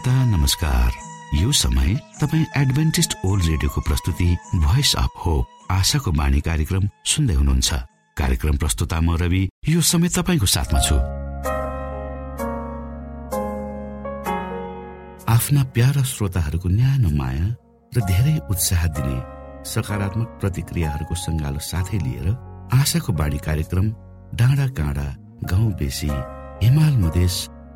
श्रोता नमस्कार। यो समय तपाईँ एडभेन्टिस्ट ओल्ड रेडियोको प्रस्तुति भोइस अफ होप आशाको बाणी कार्यक्रम सुन्दै हुनुहुन्छ। कार्यक्रम प्रस्तुता म रवि यो समय तपाईँको साथमा छु। आफ्ना प्यारा श्रोताहरूको न्यानो माया र धेरै उत्साह दिने सकारात्मक प्रतिक्रियाहरूको सङ्गालो साथै लिएर आशाको बाणी कार्यक्रम डाँडा काँडा गाउँ बेसी हिमाल मधेस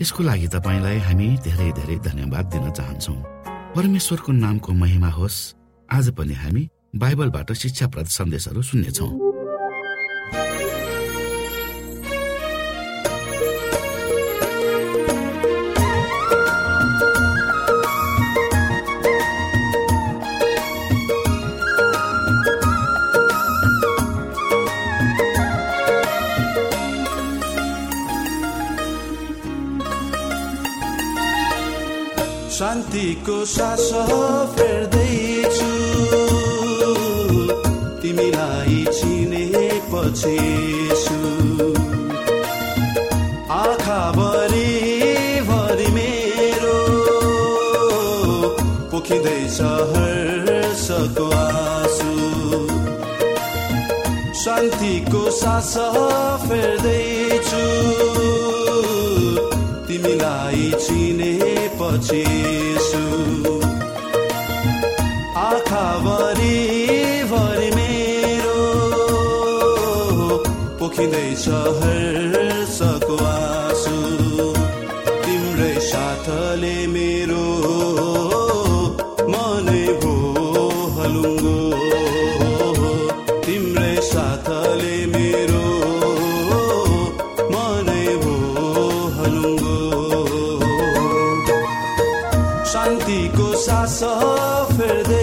यसको लागि तपाईँलाई हामी धेरै धेरै धन्यवाद दिन चाहन्छौ। परमेश्वरको नामको महिमा होस्। आज पनि हामी बाइबलबाट शिक्षाप्रद सन्देशहरू सुन्नेछौँ। शान्तिको सास फेर्दैछु। तिमीलाई चिनेपछि आँखाभरि भरि मेरो पोखिँदैछ हर्षको आँसु। शान्तिको सास फेर्दैछु। तिमीलाई चिनेपछि आँखाभरि भरि मेरो पोखिँदैछ हर्षको आँसु। तिम्रै साथले हलुङ्गो शान्तिको सास फेर्दैछु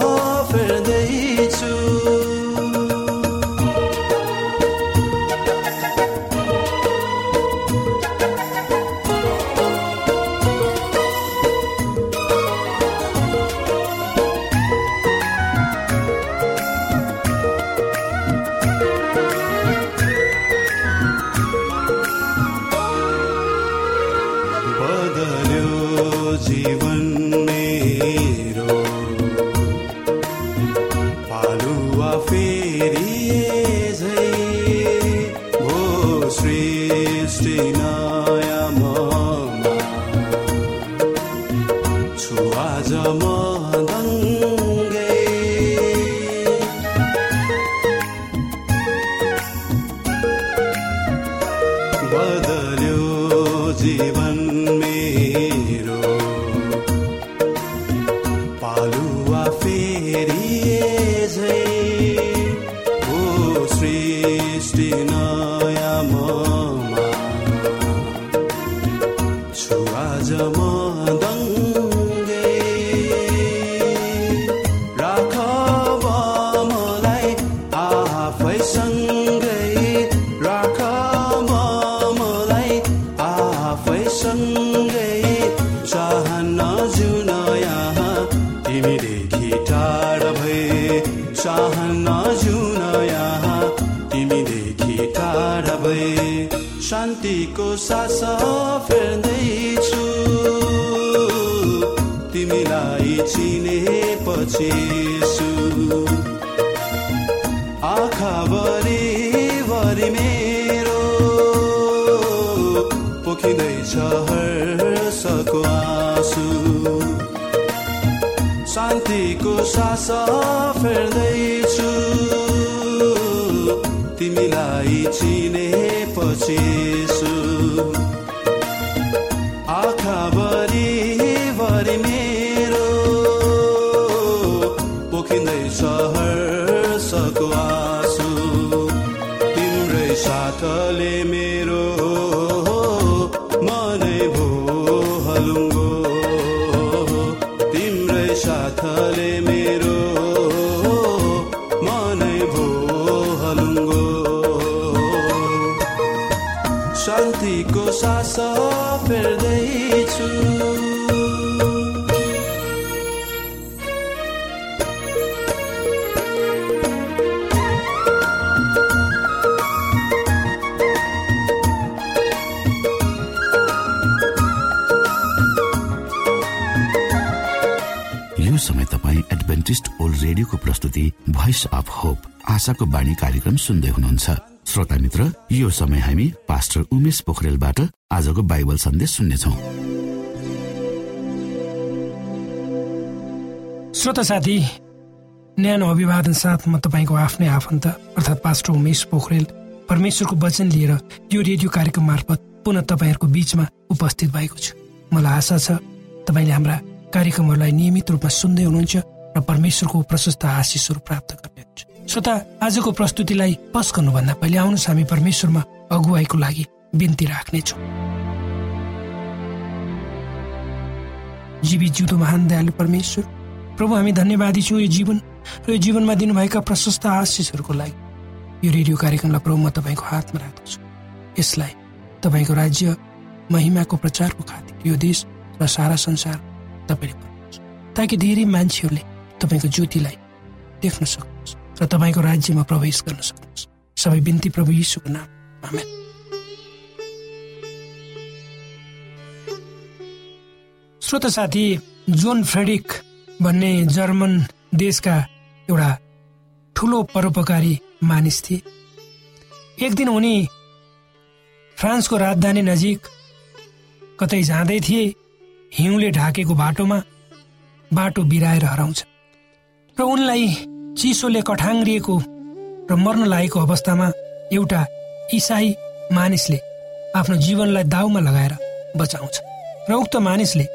सास जीवन आँखाभरि भरि मेरो। पोखिँदैछ हर्षको आँसु। शान्तिको सास फेर्दैछु। तिमीलाई चिनेपछि सु रेडियोको प्रस्तुति भोइस अफ होप आशाको बाणी कार्यक्रम सुन्दै हुनुहुन्छ। श्रोता मित्र यो समय हामी पास्टर उमेश पोखरेलबाट आजको बाइबल सन्देश सुन्नेछौ। श्रोता साथी न्यानो अभिवादन साथ म तपाईँको आफ्नै आफन्त अर्थात् पास्टर उमेश पोखरेल परमेश्वरको वचन लिएर यो रेडियो कार्यक्रम मार्फत पुनः तपाईँहरूको बीचमा उपस्थित भएको छु। मलाई आशा छ तपाईँले हाम्रा कार्यक्रमहरूलाई नियमित रूपमा सुन्दै हुनुहुन्छ। र परमेश्वरको प्रशस्त आशिषहरू प्राप्त गर्नुहुन्छ श्रोता आजको प्रस्तुतिलाई पस गर्नुभन्दा पहिले आउनुहोस् हामी परमेश्वरमा अगुवाईको लागि बिन्ती राख्नेछौँ। जीवित जिउँदो महान दयालु परमेश्वर प्रभु हामी धन्यवादी छौँ यो जीवन र यो जीवनमा दिनुभएका प्रशस्त आशिषहरूको लागि। यो रेडियो कार्यक्रमलाई प्रभु म तपाईँको हातमा राख्दछु। यसलाई तपाईँको राज्य महिमाको प्रचारको खातिर यो देश र सारा संसार तपाईँले ताकि धेरै मान्छेहरूले तपाईँको ज्योतिलाई देख्न सक्नुहोस् र तपाईँको राज्यमा प्रवेश गर्न सक्नुहोस्। सबै बिन्ती प्रभु यीशुको नाम। आमेन। श्रोत साथी जोन फ्रेडिक भन्ने जर्मन देशका एउटा ठुलो परोपकारी मानिस थिए। एक दिन उनी फ्रान्सको राजधानी नजिक कतै जाँदै थिए हिउँले ढाकेको बाटोमा बाटो बिराएर हराउँछ र उनलाई चिसोले कठाङ्ग्रिएको र मर्न लागेको अवस्थामा एउटा इसाई मानिसले आफ्नो जीवनलाई दाउमा लगाएर बचाउँछ। र उक्त मानिसले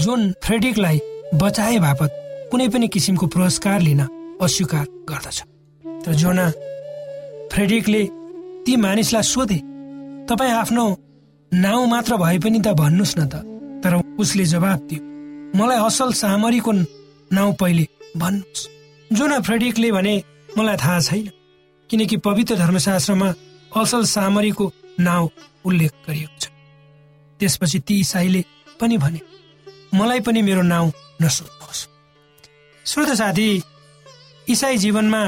जोन फ्रेडिकलाई बचाए बापत कुनै पनि किसिमको पुरस्कार लिन अस्वीकार गर्दछ। र जोना फ्रेडिकले ती मानिसलाई सोधे तपाईँ आफ्नो नाउँ मात्र भए पनि त भन्नुहोस् न त। तर उसले जवाब दियो मलाई असल सामरीको नाउँ पहिले भन्नुहोस्। जोना फ्रेडिकले भने मलाई थाहा छैन किनकि पवित्र धर्मशास्त्रमा असल सामरीको नाउँ उल्लेख गरिएको छ। त्यसपछि ती इसाईले पनि भने मलाई पनि मेरो नाउँ नसोध्नुहोस्। श्रोत साथी इसाई जीवनमा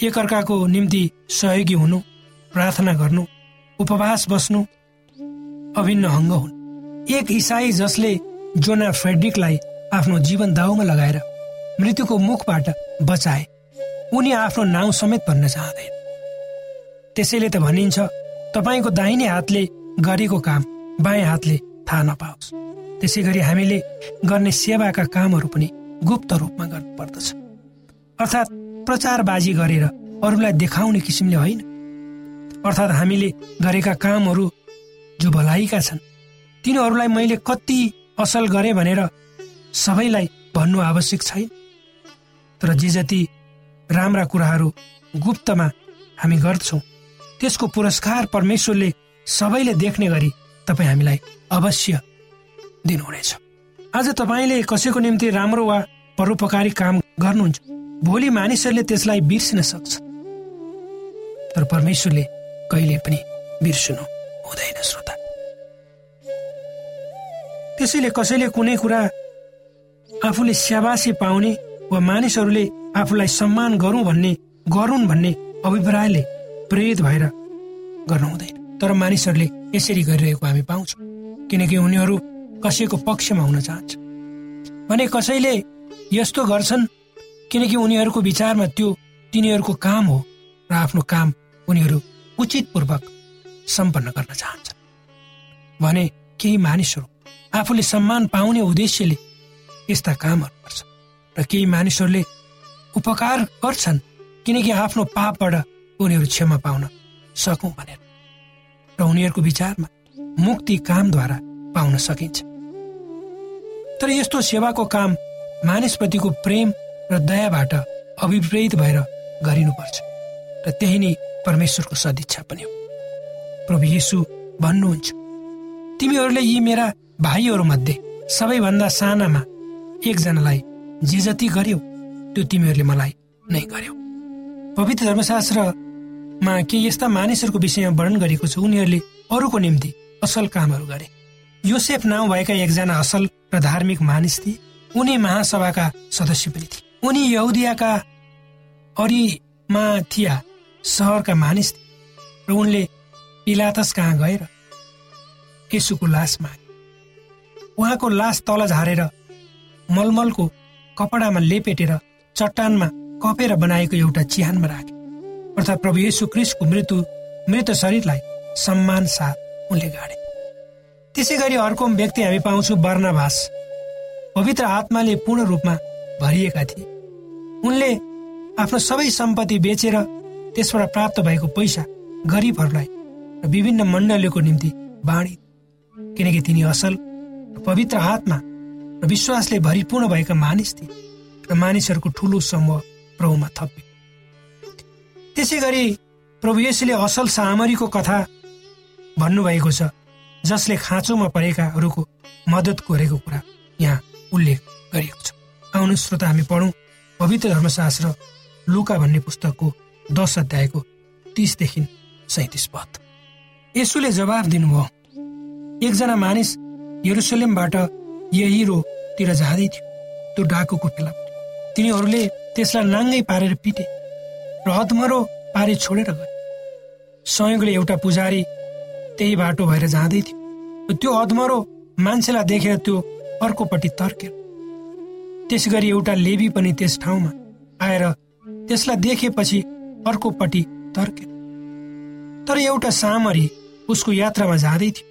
एकअर्काको निम्ति सहयोगी हुनु प्रार्थना गर्नु उपवास बस्नु अभिन्न अङ्ग हुन्। एक इसाई जसले जोना फ्रेड्रिकलाई आफ्नो जीवन दाउमा लगाएर मृत्युको मुखबाट बचाए। उनी आफ्नो नाउँ समेत भन्न चाहँदैन त्यसैले त भनिन्छ तपाईँको दाहिने हातले गरेको काम बायाँ हातले थाहा नपाओस्। त्यसै गरी हामीले गर्ने सेवाका कामहरू पनि गुप्त रूपमा गर्नुपर्दछ। अर्थात् प्रचारबाजी गरेर अरूलाई देखाउने किसिमले होइन। अर्थात् हामीले गरेका कामहरू जो भलाइका छन् तिनीहरूलाई मैले कति असल गरेँ भनेर सबैलाई भन्नु आवश्यक छैन। तर जे जति राम्रा कुराहरू गुप्तमा हामी गर्छौँ त्यसको पुरस्कार परमेश्वरले सबैले देख्ने गरी तपाईँ हामीलाई अवश्य दिनुहुनेछ। आज तपाईँले कसैको निम्ति राम्रो वा परोपकारी काम गर्नुहुन्छ भोलि मानिसहरूले त्यसलाई बिर्सिन सक्छ। तर परमेश्वरले कहिले पनि बिर्सनु हुँदैन श्रोता। त्यसैले कसैले कुनै कुरा आफूले स्याबासी पाउने वा मानिसहरूले आफूलाई सम्मान गरौँ भन्ने गरून् भन्ने अभिप्रायले प्रेरित भएर गर्नु हुँदैन तर मानिसहरूले यसरी गरिरहेको हामी पाउँछौँ किनकि उनीहरू कसैको पक्षमा हुन चाहन्छ। भने कसैले यस्तो गर्छन् किनकि उनीहरूको विचारमा त्यो तिनीहरूको काम हो र आफ्नो काम उनीहरू उचितपूर्वक सम्पन्न गर्न चाहन्छन् भने केही मानिसहरू आफूले सम्मान पाउने उद्देश्यले यस्ता कामहरू गर्छ र केही मानिसहरूले उपकार गर्छन् किनकि आफ्नो पापबाट उनीहरू क्षमा पाउन सकौँ भनेर। र उनीहरूको विचारमा मुक्ति कामद्वारा पाउन सकिन्छ। तर यस्तो सेवाको काम मानिसप्रतिको प्रेम र दयाबाट अभिप्रेत भएर गरिनुपर्छ। र त्यही नै परमेश्वरको सदिच्छा पनि हो। प्रभु यीशु भन्नुहुन्छ तिमीहरूले यी मेरा भाइहरू मध्ये सबैभन्दा सानामा एकजनालाई जे जति गर्यो त्यो तिमीहरूले मलाई नै गर्यो। पवित्र धर्मशास्त्रमा केही यस्ता मानिसहरूको विषयमा वर्णन गरेको छ उनीहरूले अरूको निम्ति असल कामहरू गरे। योसेफ नाउँ भएका एकजना असल र धार्मिक मानिस थिए। उनी महासभाका सदस्य पनि थिए। उनी यहुदियाका अरिमाथिया सहरका मानिस थिए र उनले पिलातस कहाँ गएर यसुको लास मागे। उहाँको लास तल झारेर मलमलको कपडामा लेपेटेर चट्टानमा कपेर बनाएको एउटा चिहानमा राखे। अर्थात् प्रभु येशु क्रिस्टको मृत्यु मृत शरीरलाई सम्मान साथ उनले गाडे। त्यसै गरी अर्को व्यक्ति हामी पाउँछौँ वर्णभाष पवित्र आत्माले पूर्ण रूपमा भरिएका थिए। उनले आफ्नो सबै सम्पत्ति बेचेर त्यसबाट प्राप्त भएको पैसा गरिबहरूलाई र विभिन्न मण्डलीको निम्ति बाँडी। किनकि तिनी असल पवित्र आत्मा र विश्वासले भरिपूर्ण भएका मानिस थिए र मानिसहरूको ठुलो समूह प्रभुमा थपे त्यसै गरी प्रभु यसले असल सामरीको कथा भन्नुभएको छ जसले खाँचोमा परेकाहरूको मद्दत गरेको कुरा यहाँ उल्लेख गरिएको छ। आउनु श्रोता हामी पढौँ पवित्र धर्मशास्त्र लुका भन्ने पुस्तकको दश अध्यायको तिसदेखि सैतिस पद। यसुले जवाब दिनुभयो एकजना मानिस यरुसलेमबाट यहिरोतिर जाँदै थियो। त्यो डाकुको फेला तिनीहरूले त्यसलाई नाङ्गै पारेर पिटे र अधमरो पारे छोडेर गए। संयोगले एउटा पुजारी त्यही बाटो भएर जाँदै थियो त्यो अधमरो मान्छेलाई देखेर त्यो अर्कोपट्टि तर्केर। त्यस गरी एउटा लेबी पनि त्यस ठाउँमा आएर त्यसलाई देखेपछि अर्कोपट्टि तर्केर। तर एउटा सामरी उसको यात्रामा जाँदै थियो।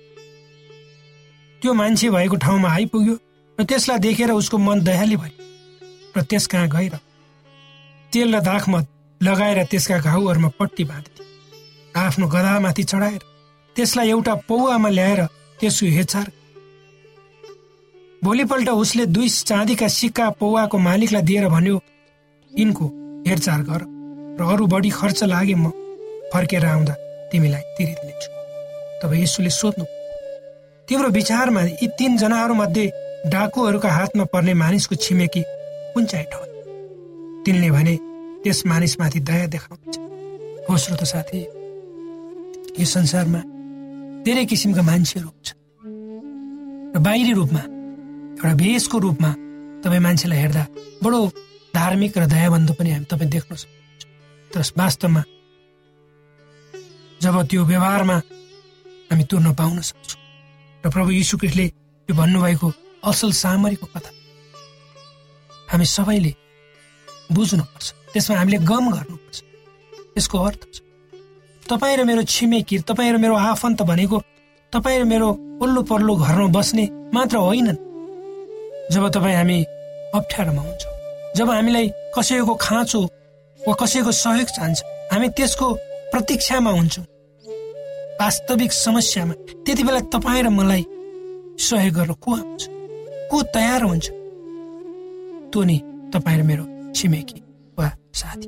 त्यो मान्छे भएको ठाउँमा आइपुग्यो र त्यसलाई देखेर उसको मन दयाली भयो। र त्यस कहाँ गएर? तेल र दाखमत लगाएर त्यसका घाउहरूमा पट्टी बाँधे आफ्नो गधामाथि चढाएर त्यसलाई एउटा पौवामा ल्याएर त्यसको हेरचाह भोलिपल्ट उसले दुई चाँदीका सिक्का पौवाको मालिकलाई दिएर भन्यो यिनको हेरचाह गर र अरू बढी खर्च लागे म फर्केर आउँदा तिमीलाई तिरिदिनेछु। तब यसुले सोध्नु तिम्रो विचारमा यी तिनजनाहरूमध्ये डाकुहरूका हातमा पर्ने मानिसको छिमेकी कुन चाहिँ ठाउँ? तिनले भने त्यस मानिसमाथि दया देखाउनुहुन्छ। हो श्रोत साथी यो संसारमा धेरै किसिमका मान्छेहरू हुन्छ र बाहिरी रूपमा एउटा भेषको रूपमा तपाईँ मान्छेलाई हेर्दा बडो धार्मिक र दयाबन्धु पनि हामी तपाईँ देख्न सक्नुहुन्छ। तर वास्तवमा जब त्यो व्यवहारमा हामी तुर्न पाउन सक्छौँ। र प्रभु यीशु क्रिस्टले यो भन्नुभएको असल सामरीको कथा हामी सबैले बुझ्नुपर्छ। त्यसमा हामीले गम गर्नुपर्छ। यसको अर्थ छ तपाईँ र मेरो छिमेकी तपाईँ र मेरो आफन्त भनेको तपाईँ र मेरो पल्लो पल्लो घरमा बस्ने मात्र होइनन् जब तपाईँ हामी अप्ठ्यारोमा हुन्छौँ जब हामीलाई कसैको खाँचो वा कसैको सहयोग चाहन्छ हामी त्यसको प्रतीक्षामा हुन्छौँ। वास्तविक समस्यामा त्यति बेला तपाईँ र मलाई सहयोग गर्न को आउँछ को तयार हुन्छ? त्यो नि तपाईँ र मेरो छिमेकी वा साथी।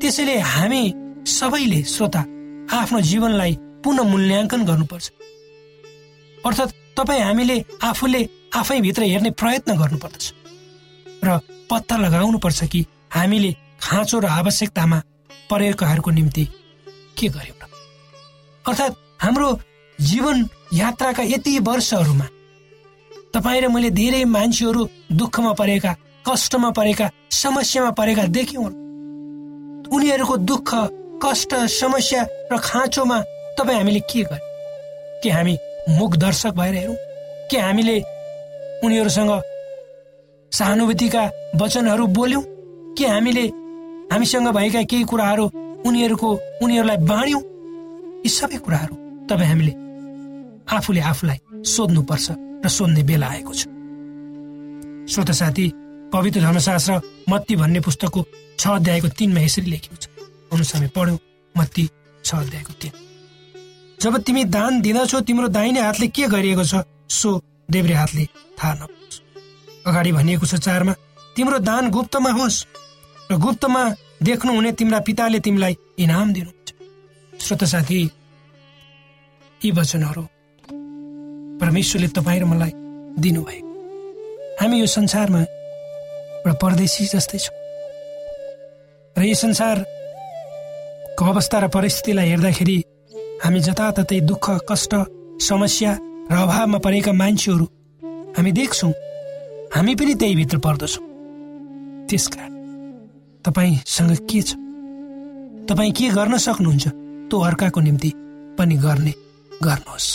त्यसैले हामी सबैले श्रोता आफ्नो जीवनलाई पुनः मूल्याङ्कन गर्नुपर्छ। अर्थात् तपाईँ हामीले आफूले आफैभित्र हेर्ने प्रयत्न गर्नुपर्दछ। र पत्ता लगाउनु पर्छ कि हामीले खाँचो र आवश्यकतामा परेकाहरूको निम्ति के गर्यौँ अर्थात् हाम्रो जीवन यात्राका यति वर्षहरूमा तपाईँ र मैले धेरै मान्छेहरू दुःखमा परेका कष्टमा परेका समस्यामा परेका देख्यौँ। उनीहरूको दुःख कष्ट समस्या र खाँचोमा तपाईँ हामीले के गर्यौँ के हामी मुख दर्शक भएर हेरौँ? के हामीले उनीहरूसँग सहानुभूतिका वचनहरू बोल्यौँ? के हामीले हामीसँग भएका केही कुराहरू उनीहरूको उनीहरूलाई बाँड्यौँ? यी सबै कुराहरू तपाईँ हामीले आफूले आफूलाई सोध्नुपर्छ र सोध्ने बेला आएको छ। श्रोत साथी पवित्र धर्मशास्त्र मत्ती भन्ने पुस्तकको छ अध्यायको तिनमा यसरी लेखिएको छ। अनुसार पढ्यौँ मत्ती छ अध्यायको तिन। जब तिमी दान दिँदछौ तिम्रो दाहिने हातले के गरिएको छ सो देब्रे हातले थाहा नपाओस् अगाडि भनिएको छ चारमा तिम्रो दान गुप्तमा होस् र गुप्तमा देख्नुहुने तिम्रा पिताले तिमीलाई इनाम दिनुहुन्छ श्रोत साथी यी वचनहरू परमेश्वरले तपाईँ र मलाई दिनुभएको हामी यो संसारमा एउटा परदेशी जस्तै छौँ। र यो संसारको अवस्था र परिस्थितिलाई हेर्दाखेरि हामी जताततै दुःख कष्ट समस्या र अभावमा परेका मान्छेहरू हामी देख्छौँ। हामी पनि त्यही भित्र पर्दछौँ। त्यसकारण तपाईँसँग के छ? तपाईँ के गर्न सक्नुहुन्छ? त्यो अर्काको निम्ति पनि गर्ने गर्नुहोस्।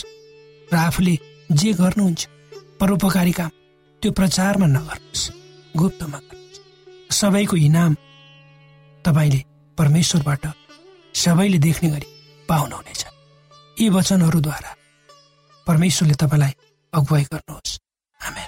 र आफूले जे गर्नुहुन्छ परोपकारी काम त्यो प्रचारमा नगर्नुहोस्। गुप्तमा गर्नुहोस्। सबैको इनाम तपाईँले परमेश्वरबाट सबैले देख्ने गरी पाउनुहुनेछ। यी वचनहरूद्वारा परमेश्वरले तपाईँलाई अगुवाई गर्नुहोस्। आमेन।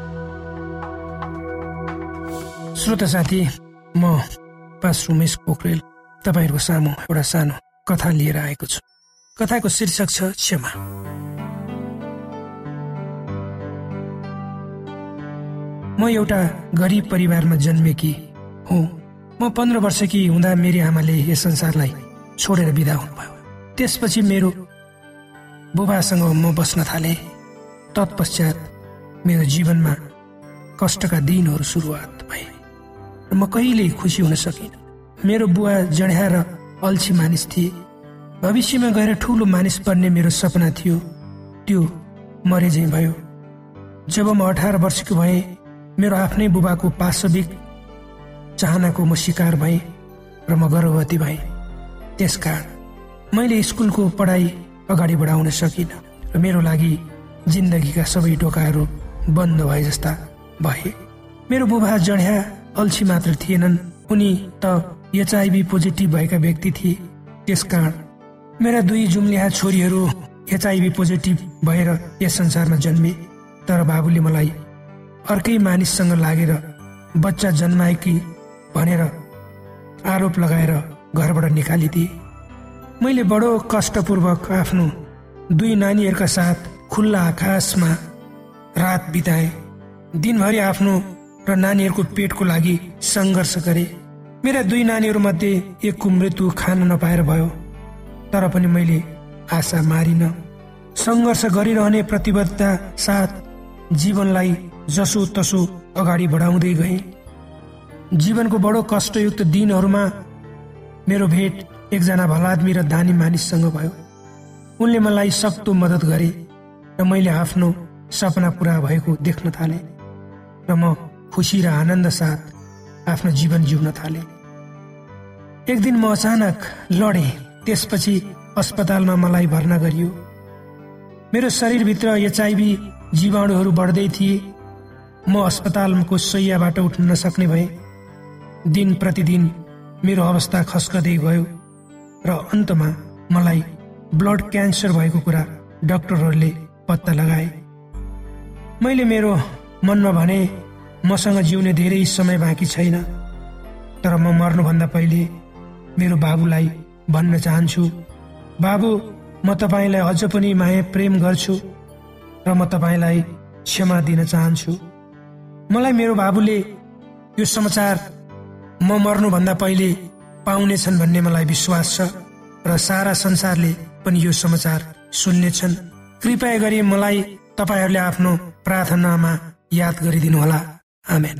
श्रोता साथी म पास उमेश पोखरेल तपाईँहरूको सामु एउटा सानो कथा लिएर आएको छु। कथाको शीर्षक छ क्षमा। म एउटा गरिब परिवारमा जन्मेकी हुँ। म पन्ध्र वर्षकी हुँदा मेरी आमाले यस संसारलाई छोडेर बिदा हुनुभयो। त्यसपछि मेरो बुबासँग म बस्न थालेँ। तत्पश्चात मेरो जीवनमा कष्टका दिनहरू सुरुवात भए। म कहिल्यै खुसी हुन सकिनँ। मेरो बुवा जड्या र अल्छी मानिस थिए। भविष्यमा गएर ठुलो मानिस बन्ने मेरो सपना थियो। त्यो मरे झै भयो। जब म अठार वर्षको भएँ मेरो आफ्नै बुबाको पाशविक चाहनाको म शिकार भएँ र म गर्भवती भएँ। त्यसकारण मैले स्कुलको पढाइ अगाडि बढाउन सकिनँ र मेरो लागि जिन्दगीका सबै ढोकाहरू बन्द भए जस्ता भए। मेरो बुबा जड्या अल्छी मात्र थिएनन्। उनी त एचआइभी पोजिटिभ भएका व्यक्ति थिए। त्यसकारण मेरा दुई जुम्लिया छोरीहरू एचआइभी पोजिटिभ भएर यस संसारमा जन्मे। तर बाबुले मलाई अर्कै मानिससँग लागेर बच्चा जन्माएकी भनेर आरोप लगाएर घरबाट निकालिदिए। मैले बडो कष्टपूर्वक आफ्नो दुई नानीहरूका साथ खुल्ला आकाशमा रात बिताए। दिनभरि आफ्नो र नानीहरूको पेटको लागि सङ्घर्ष गरे। मेरा दुई नानीहरूमध्ये एकको मृत्यु खान नपाएर भयो। तर पनि मैले आशा मारिन। सङ्घर्ष गरिरहने प्रतिबद्धता साथ जीवनलाई जसो तसो अगाडि बढाउँदै गए। जीवनको बडो कष्टयुक्त दिनहरूमा मेरो भेट एकजना भलादमी र दानी मानिससँग भयो। उनले मलाई सक्दो मद्दत गरे र मैले आफ्नो सपना पुरा भएको देख्न थाले। र म खुसी र आनन्द साथ आफ्नो जीवन जिउन थाले। एक दिन म अचानक लडे त्यसपछि अस्पतालमा मलाई भर्ना गरियो। मेरो शरीरभित्र एचआइभी जीवाणुहरू बढ्दै थिए। म अस्पतालको सैयाबाट उठ्न नसक्ने भए। दिन प्रतिदिन मेरो अवस्था खस्कदै गयो र अन्तमा मलाई ब्लड क्यान्सर भएको कुरा डाक्टरहरूले पत्ता लगाए। मैले मेरो मनमा भने मसँग जिउने धेरै समय बाँकी छैन। तर म मर्नुभन्दा पहिले मेरो बाबुलाई भन्न चाहन्छु। बाबु म तपाईँलाई अझ पनि माया प्रेम गर्छु र म तपाईँलाई क्षमा दिन चाहन्छु। मलाई मेरो बाबुले यो समाचार म मर्नुभन्दा पहिले पाउनेछन् भन्ने मलाई विश्वास छ र सारा संसारले पनि यो समाचार सुन्नेछन्। कृपया गरी मलाई तपाईँहरूले आफ्नो प्रार्थनामा याद गरिदिनुहोला। आमेन